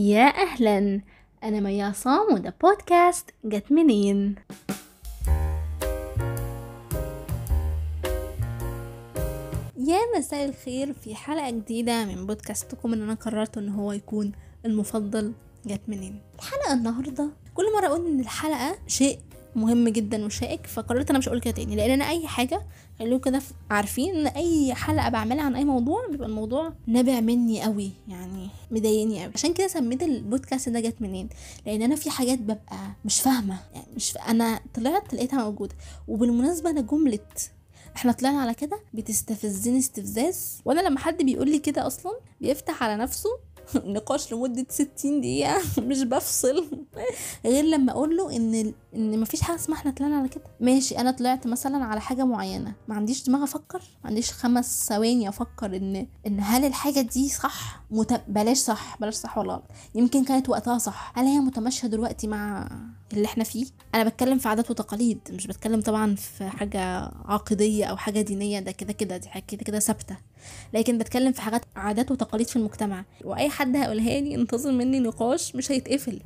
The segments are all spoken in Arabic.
يا أهلا. أنا ميا عصام وده بودكاست جت منين؟ يا مساء الخير في حلقة جديدة من بودكاستكم اللي أنا قررت إن هو يكون المفضل جت منين؟ الحلقة النهاردة كل مرة أقول إن الحلقة شيء مهم جدا وشائك فقررت أنا مش هقول كده تاني لأن أنا أي حاجة خلوكم كده عارفين إن أي حلقة بعملها عن أي موضوع بيبقى الموضوع نابع مني قوي يعني مضايقني قوي. عشان كده سميت البودكاست ده جت منين؟ لأن أنا في حاجات ببقى مش فاهمة يعني مش ف... أنا طلعت لقيتها موجودة. وبالمناسبة أنا جملة إحنا طلعنا على كده بتستفزني استفزاز وأنا لما حد بيقول لي كده أصلا بيفتح على نفسه نقاش لمدة ستين دقيقة. مش بفصل. غير لما أقول له إن إن مفيش حاجة اسمها إحنا طلعنا على كده. ماشي أنا طلعت مثلا على حاجة معينة. ما عنديش دماغ أفكر. ما عنديش خمس ثواني أفكر إن إن هل الحاجة دي صح؟ مت... بلاش صح. بلاش صح ولا غلط. يمكن كانت وقتها صح. هل هي متماشية دلوقتي مع اللي إحنا فيه. أنا بتكلم في عادات وتقاليد مش بتكلم طبعا في حاجة عقدية أو حاجة دينية ده كده كده دي حاجة كده كده ثابتة. لكن بتكلم في حاجات عادات وتقاليد في المجتمع. وأي حد هيقولها لي انتظر مني نقاش مش هيتقفل.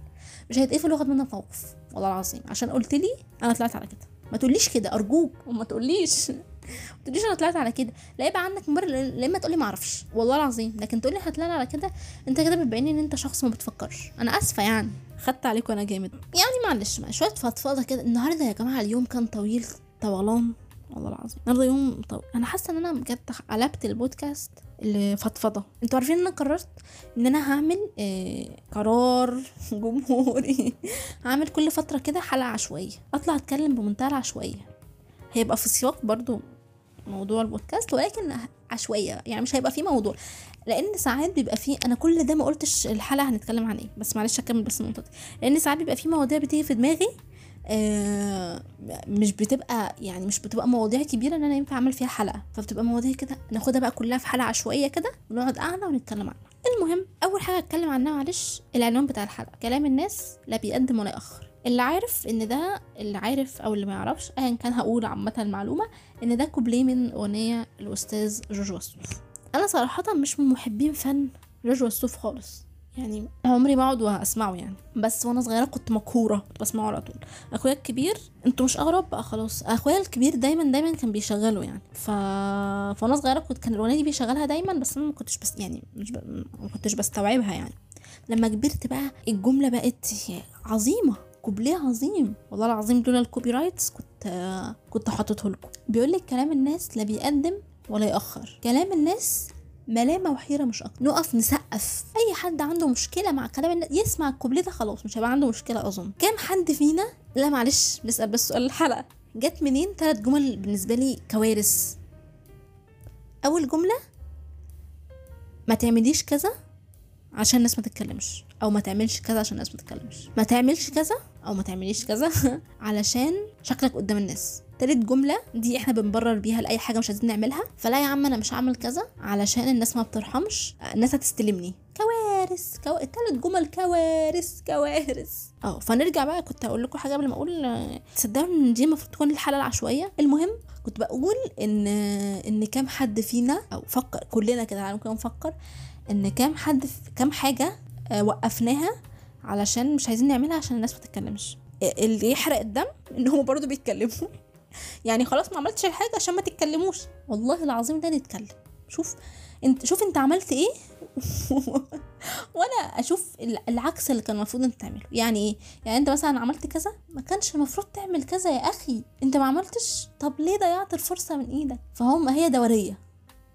مش هيتقفل واخد منك موقف والله العظيم. عشان قلت لي أنا طلعت على كده. ما تقوليش كده أرجوك. وما تقوليش. ما تقوليش أنا طلعت على كده. لا يبقى عندك مبرر لا اما تقولي ما أعرفش. والله العظيم. لكن تقولي إحنا طلعنا على كده أنت كده بتبين إن أنت شخص ما بتفكرش. أنا آسفة يعني. خدت عليكم أنا جامد. يعني معلش شوية فضفاضه كده. النهارده يا جماعة اليوم كان طويل طولان والله العظيم. النهارده يوم طويل أنا حاسة إن أنا بجد قلبت البودكاست لفضفضه أنتوا عارفين إن أنا قررت إن أنا هعمل آه قرار جمهوري. هعمل كل فترة كده حلقة عشوائية. أطلع أتكلم بمنتهى العشوائية. هيبقى في سياق برضو موضوع البودكاست ولكن عشوائية يعني مش هيبقى فيه موضوع. لأن ساعات بيبقى فيه أنا كل ده ما قلتش الحلقة هنتكلم عن إيه بس معلش اكمل بس النقطه دي لأن ساعات بيبقى فيه مواضيع بتيجي في دماغي آه مش بتبقى يعني مش بتبقى مواضيع كبيرة إن أنا ينفع أعمل فيها حلقة. فبتبقى مواضيع كده ناخدها بقى كلها في حلقة عشوائية كده ونقعد قاعدة ونتكلم عنها. المهم أول حاجة أتكلم عنها معلش العنوان بتاع الحلقة. كلام الناس لا بيقدم ولا ياخر اللي عارف إن ده اللي عارف أو اللي ما يعرفش ايا كان هقول عامه المعلومة إن ده كوبليه من أغنية الأستاذ جورج وسوف. أنا صراحة مش من محبين فن جورج وسوف خالص. يعني عمري ما اقعد واسمعه يعني. بس وأنا صغيرة كنت مقهورة بسمعه على طول. أخويا الكبير أنتوا مش اغرب بقى خلاص. أخويا الكبير دايما دايما كان بيشغله يعني. ف فأنا صغيرة كنت كان الأغنية دي بيشغلها دايما بس أنا ما كنتش بس يعني مش ب... ما كنتش بستوعبها يعني. لما كبرت بقى الجملة بقت عظيمة. كوبليه عظيم؟ والله العظيم لولا ال copyrights كنت كنت حاطته لكم. بيقول لك كلام الناس لا بيقدم ولا يأخر كلام الناس ملامه وحيره مش أكتر. نقف نسقف. أي حد عنده مشكلة مع كلام الناس يسمع الكوبليه ده خلاص مش هيبقى عنده مشكلة أظن. كام حد فينا؟ لا معلش نسأل بس سؤال الحلقة. جت منين؟ ثلاث جمل بالنسبة لي كوارث. أول جملة ما تعمليش كذا عشان الناس ما تتكلمش أو ما تعملش كذا عشان الناس ما تتكلمش. ما تعملش كذا أو ما تعمليش كذا علشان شكلك قدام الناس. تالت جملة دي إحنا بنبرر بيها لأي حاجة مش عايزين نعملها. فلا يا عم أنا مش هعمل كذا علشان الناس ما بترحمش الناس هتستلمني. كوارث كو... تالت جمل كوارث كوارث. أه فنرجع بقى كنت هقول لكم حاجة قبل ما أقول. تصدقوا إن دي المفروض تكون الحلقة العشوائية؟ المهم كنت بقول إن إن كام حد فينا أو فكر كلنا كده ممكن نفكر إن كام حد في كام حاجة وقفناها علشان مش عايزين نعملها عشان الناس ما تتكلمش. اللي يحرق الدم إن هم برضو بيتكلموا. يعني خلاص ما عملتش الحاجة عشان ما تتكلموش. والله العظيم ده نتكلم. شوف انت شوف انت عملت إيه؟ وأنا أشوف العكس اللي كان المفروض إنت تعمله. يعني إيه؟ يعني أنت مثلا عملت كذا ما كانش المفروض تعمل كذا يا أخي. أنت ما عملتش؟ طب ليه ضيعت الفرصة من إيدك؟ فهم هي دورية.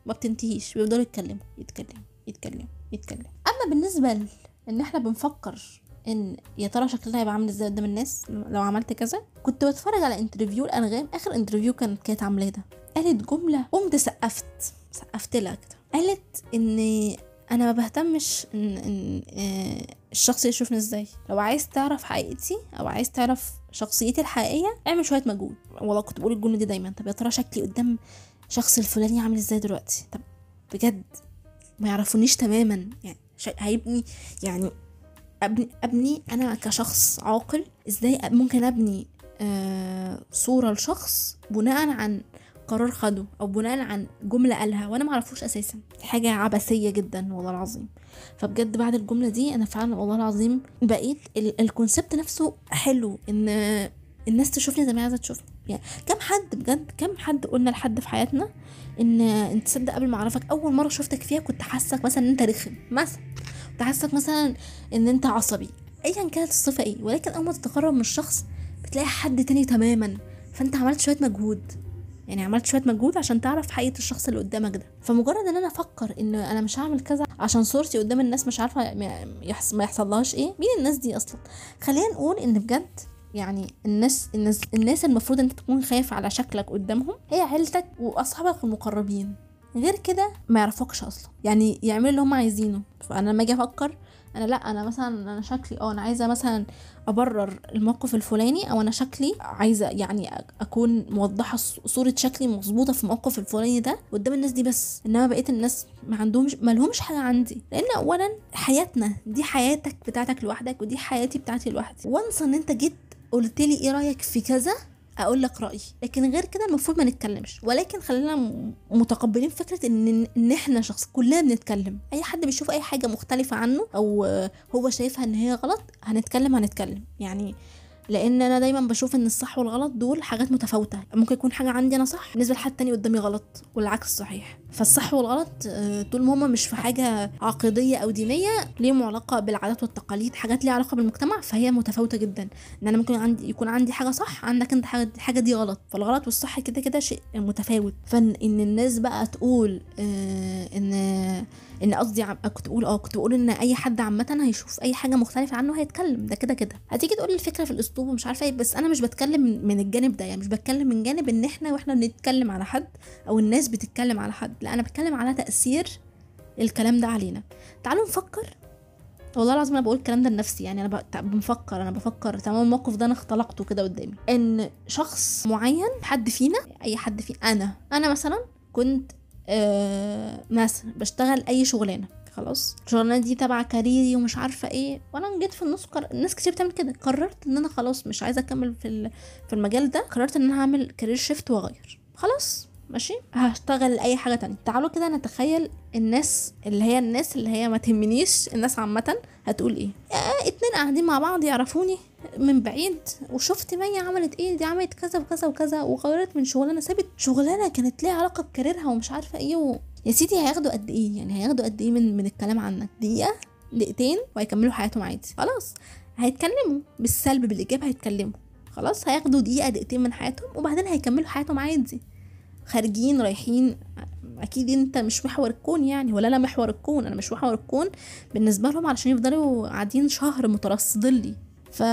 ما بتنتهيش. بيفضلوا يتكلموا يتكلموا يتكلموا يتكلموا. أما بالنسبة. إن إحنا بنفكر إن يا ترى شكلنا هيبقى عامل إزاي قدام الناس لو عملت كذا؟ كنت بتفرج على interview لأنغام آخر interview كانت كانت عاملاه ده؟ قالت جملة. قمت سقفت سقفت لها كده. قالت إن أنا ما بهتمش ان, إن آه الشخص يشوفني إزاي. لو عايز تعرف حقيقتي أو عايز تعرف شخصيتي الحقيقية اعمل شوية مجهود. والله كنت بقول الجملة دي دايما. طب يا ترى شكلي قدام شخص الفلاني عامل إزاي دلوقتي؟ طب بجد ما يعرفونيش تماما. يعني هيبني. يعني ابني أبني أنا كشخص عاقل إزاي ممكن أبني آه صورة لشخص بناء عن قرار خده أو بناء عن جملة قالها وأنا ما أعرفوش أساسا. حاجة عبثية جدا والله العظيم. فبجد بعد الجملة دي أنا فعلا والله العظيم بقيت الكونسبت نفسه حلو إن الناس تشوفني زي ما عايزة تشوفني. يعني كم حد بجد كم حد قلنا لحد في حياتنا إن أنت تصدق قبل ما أعرفك أول مرة شفتك فيها كنت حاسك مثلا إن أنت رخم مثلا كنت حاسك مثلا إن أنت عصبي ايا كانت الصفة إيه ولكن أول ما تتقرب من الشخص بتلاقي حد تاني تماما فأنت عملت شوية مجهود يعني عملت شوية مجهود عشان تعرف حقيقة الشخص اللي قدامك ده. فمجرد إن أنا أفكر إن أنا مش هعمل كذا عشان صورتي قدام الناس مش عارفة ما يحصلهاش إيه مين الناس دي أصلا؟ خلينا نقول إن بجد يعني الناس الناس الناس المفروض أنت تكون خايف على شكلك قدامهم هي عيلتك وأصحابك المقربين. غير كده ما يعرفوكش أصلا. يعني يعملوا اللي هم عايزينه. فأنا لما أجي أفكر أنا لأ أنا مثلا أنا شكلي آه أنا عايزة مثلا أبرر الموقف الفلاني أو أنا شكلي عايزة يعني أكون موضحة صورة شكلي مظبوطة في الموقف الفلاني ده قدام الناس دي بس. إنما بقية الناس ما عندهمش ما لهمش حاجة عندي. لأن اولا حياتنا دي حياتك بتاعتك لوحدك ودي حياتي بتاعتي لوحدي. وانس إن أنت جيت قلت لي إيه رأيك في كذا؟ أقول لك رأيي. لكن غير كده المفروض ما نتكلمش. ولكن خلينا متقبلين فكرة إن إن إحنا شخص كلنا بنتكلم. أي حد بيشوف أي حاجة مختلفة عنه أو هو شايفها إن هي غلط هنتكلم هنتكلم. يعني لأن أنا دايما بشوف إن الصح والغلط دول حاجات متفاوتة. ممكن يكون حاجة عندي أنا صح بالنسبة لحد تاني قدامي غلط والعكس صحيح. فالصح والغلط آه، طول ما هما مش في حاجة عقيدية أو دينية ليهم علاقة بالعادات والتقاليد حاجات ليها علاقة بالمجتمع فهي متفاوتة جدا. إن أنا ممكن عندي يكون عندي حاجة صح عندك أنت حاجة حاجة دي غلط. فالغلط والصح كده كده شيء متفاوت. إن الناس بقى تقول آه إن إن قصدي كنت بقول آه كنت بقول إن أي حد عامة هيشوف أي حاجة مختلفة عنه هيتكلم. ده كده كده. هتيجي تقول الفكرة في الأسلوب ومش عارفة إيه بس أنا مش بتكلم من الجانب ده. يعني مش بتكلم من جانب إن إحنا وإحنا بنتكلم على حد أو الناس بتتكلم على حد. لا أنا بتكلم على تأثير الكلام ده علينا. تعالوا نفكر. والله العظيم أنا بقول الكلام ده لنفسي يعني أنا بفكر أنا بفكر. تمام الموقف ده أنا اختلقته كده قدامي. إن شخص معين حد فينا أي حد فينا أنا أنا مثلا كنت آه مثلا بشتغل أي شغلانة خلاص. الشغلانة دي تبع career ي ومش عارفة إيه. وأنا جيت في النص قر... ناس كتير بتعمل كده. قررت إن أنا خلاص مش عايزة أكمل في في المجال ده. قررت إن أنا هعمل career shift وأغير. خلاص. ماشي؟ هشتغل أي حاجة تانية. تعالوا كده نتخيل الناس اللي هي الناس اللي هي ما تهمنيش الناس عامة هتقول إيه. آه اتنين قاعدين مع بعض يعرفوني من بعيد وشفت مية عملت إيه دي عملت كذا وكذا وكذا وغيرت من شغلانة سابت شغلانة كانت ليها علاقة بكاريرها ومش عارفة إيه و... يا سيدي هياخدوا قد إيه؟ يعني هياخدوا قد إيه من من الكلام عنك؟ دقيقة دقيقتين وهيكملوا حياتهم عادي. خلاص هيتكلموا بالسلب بالإيجاب هيتكلموا. خلاص هياخدوا دقيقة دقيقتين من حياتهم وبعدين هيكملوا حياتهم عادي. خارجين رايحين أكيد أنت مش محور الكون يعني ولا أنا محور الكون أنا مش محور الكون. بالنسبة لهم علشان يفضلوا قاعدين شهر مترصدين لي. ف...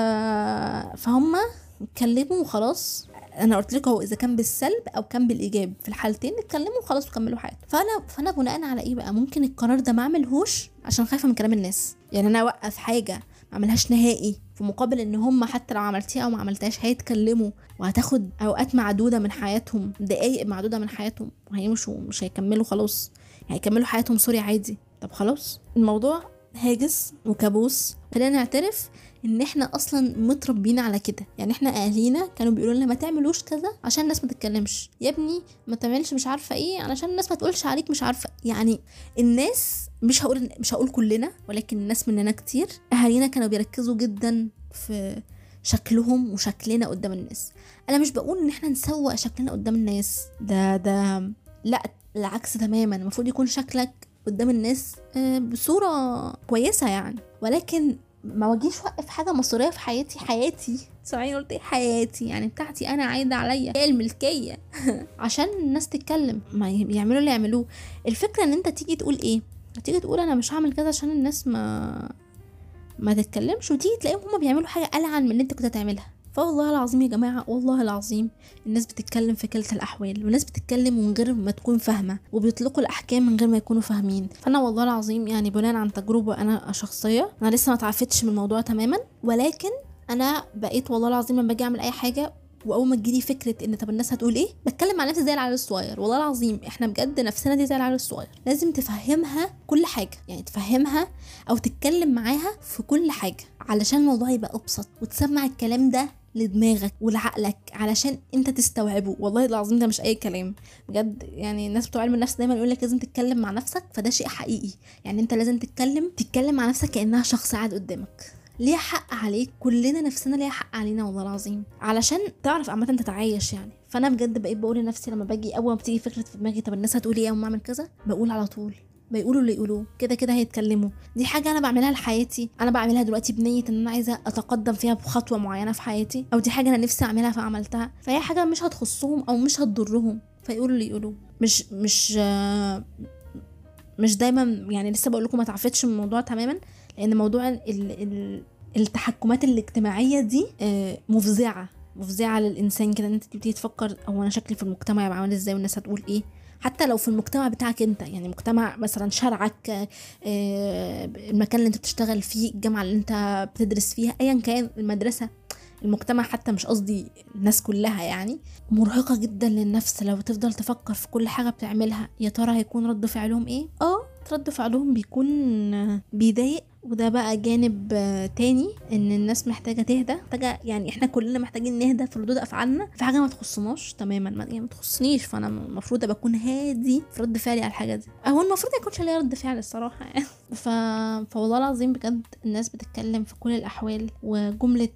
فهم اتكلموا وخلاص. أنا قلت لك هو إذا كان بالسلب أو كان بالإيجاب في الحالتين اتكلموا وخلاص وكملوا حياتهم فأنا فأنا بناء على إيه بقى؟ ممكن القرار ده ما أعملهوش عشان خايفة من كلام الناس. يعني أنا أوقف حاجة ما اعملهاش نهائي في مقابل إن هم حتى لو عملتيها أو ما عملتهاش هيتكلموا وهتاخد أوقات معدودة من حياتهم دقايق معدودة من حياتهم وهيمشوا مش هيكملوا خلاص هيكملوا حياتهم سوري عادي. طب خلاص. الموضوع هاجس وكابوس. خلينا نعترف إن إحنا أصلا متربيين على كده. يعني إحنا اهالينا كانوا بيقولوا لنا ما تعملوش كذا عشان الناس ما تتكلمش. يا ابني ما تعملش مش عارفة إيه علشان الناس ما تقولش عليك مش عارفة. يعني الناس مش هقول مش هقول كلنا ولكن الناس مننا كتير. أهالينا كانوا بيركزوا جدا في شكلهم وشكلنا قدام الناس. أنا مش بقول إن إحنا نسوق شكلنا قدام الناس. ده ده لأ العكس تماما. المفروض يكون شكلك قدام الناس آه، بصورة كويسة يعني. ولكن ما واجيش وقف حاجة مصريه في حياتي حياتي. سامعين قلت إيه؟ حياتي. يعني بتاعتي أنا عايدة عليا. هي الملكية. عشان الناس تتكلم. ما يعملوا اللي يعملوه. الفكرة إن أنت تيجي تقول إيه؟ تيجي تقول أنا مش هعمل كذا عشان الناس ما ما تتكلمش. وتيجي تلاقيهم هما بيعملوا حاجة ألعن من اللي أنت كنت هتعملها. فوالله العظيم يا جماعة والله العظيم الناس بتتكلم في كلتا الأحوال والناس بتتكلم من غير ما تكون فاهمة وبيطلقوا الأحكام من غير ما يكونوا فاهمين. فأنا والله العظيم يعني بناء عن تجربة أنا شخصية أنا لسه ما تعافتش من الموضوع تماما ولكن أنا بقيت والله العظيم لما باجي أعمل أي حاجة وأول ما تجيلي فكرة إن طب الناس هتقول إيه؟ بتكلم مع نفسي زي العيال الصغير والله العظيم إحنا بجد نفسنا دي زي العيال الصغير. لازم تفهمها كل حاجة يعني تفهمها أو تتكلم معاها في كل حاجة علشان الموضوع يبقى أبسط وتسمع الكلام ده لدماغك ولعقلك علشان انت تستوعبه. والله العظيم ده مش أي كلام. بجد يعني الناس بتوع علم النفس دايما يقول لك لازم تتكلم مع نفسك فده شيء حقيقي. يعني انت لازم تتكلم تتكلم مع نفسك كأنها شخص قاعد قدامك. ليه حق عليك؟ كلنا نفسنا ليها حق علينا والله العظيم. علشان تعرف عامة تتعايش يعني. فأنا بجد بقيت بقول لنفسي لما باجي أول ما بتيجي فكرة في دماغي طب الناس هتقول إيه أول أعمل كذا؟ بقول على طول. بيقولوا اللي يقولوه. كده كده هيتكلموا. دي حاجة أنا بعملها لحياتي. أنا بعملها دلوقتي بنية إن أنا عايزة أتقدم فيها بخطوة معينة في حياتي أو دي حاجة أنا نفسي أعملها فعملتها. فهي حاجة مش هتخصهم أو مش هتضرهم. فيقولوا اللي يقولوه. مش مش مش دايما يعني لسه بقول لكم ما تعفتش من الموضوع تماما لأن موضوع ال ال التحكمات الاجتماعية دي آه، مفزعة. مفزعة للإنسان كده إن أنت تبتدي تفكر هو أنا شكلي في المجتمع يبقى عامل إزاي والناس هتقول إيه. حتى لو في المجتمع بتاعك انت يعني مجتمع مثلا شارعك آه، المكان اللي انت بتشتغل فيه الجامعة اللي انت بتدرس فيها ايا كان المدرسة المجتمع حتى مش قصدي الناس كلها يعني. مرهقة جدا للنفس لو تفضل تفكر في كل حاجة بتعملها يا ترى هيكون رد فعلهم إيه؟ آه رد فعلهم بيكون بيضايق. وده بقى جانب تاني إن الناس محتاجة تهدى. محتاجة يعني إحنا كلنا محتاجين نهدى في ردود أفعالنا. في حاجة ما تخصناش تماما ما, يعني ما تخصنيش. فأنا المفروض أبقى أكون هادي في رد فعلي على الحاجة دي. هو المفروض ما يكونش ليا رد فعل الصراحة يعني. ف... فوالله العظيم بجد الناس بتتكلم في كل الأحوال. وجملة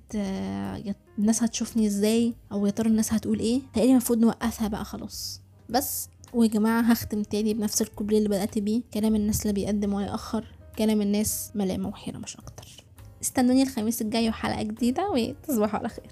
الناس هتشوفني إزاي؟ أو يا ترى الناس هتقول إيه؟ تقريبا المفروض نوقفها بقى خلاص. بس ويا جماعة هختم تاني بنفس الكوبليه اللي بدأت بيه. كلام الناس لا بيقدم ولا يأخر كلام الناس ملامة وحيرة مش أكتر. استنوني الخميس الجاي وحلقة جديدة وتصبحوا على خير.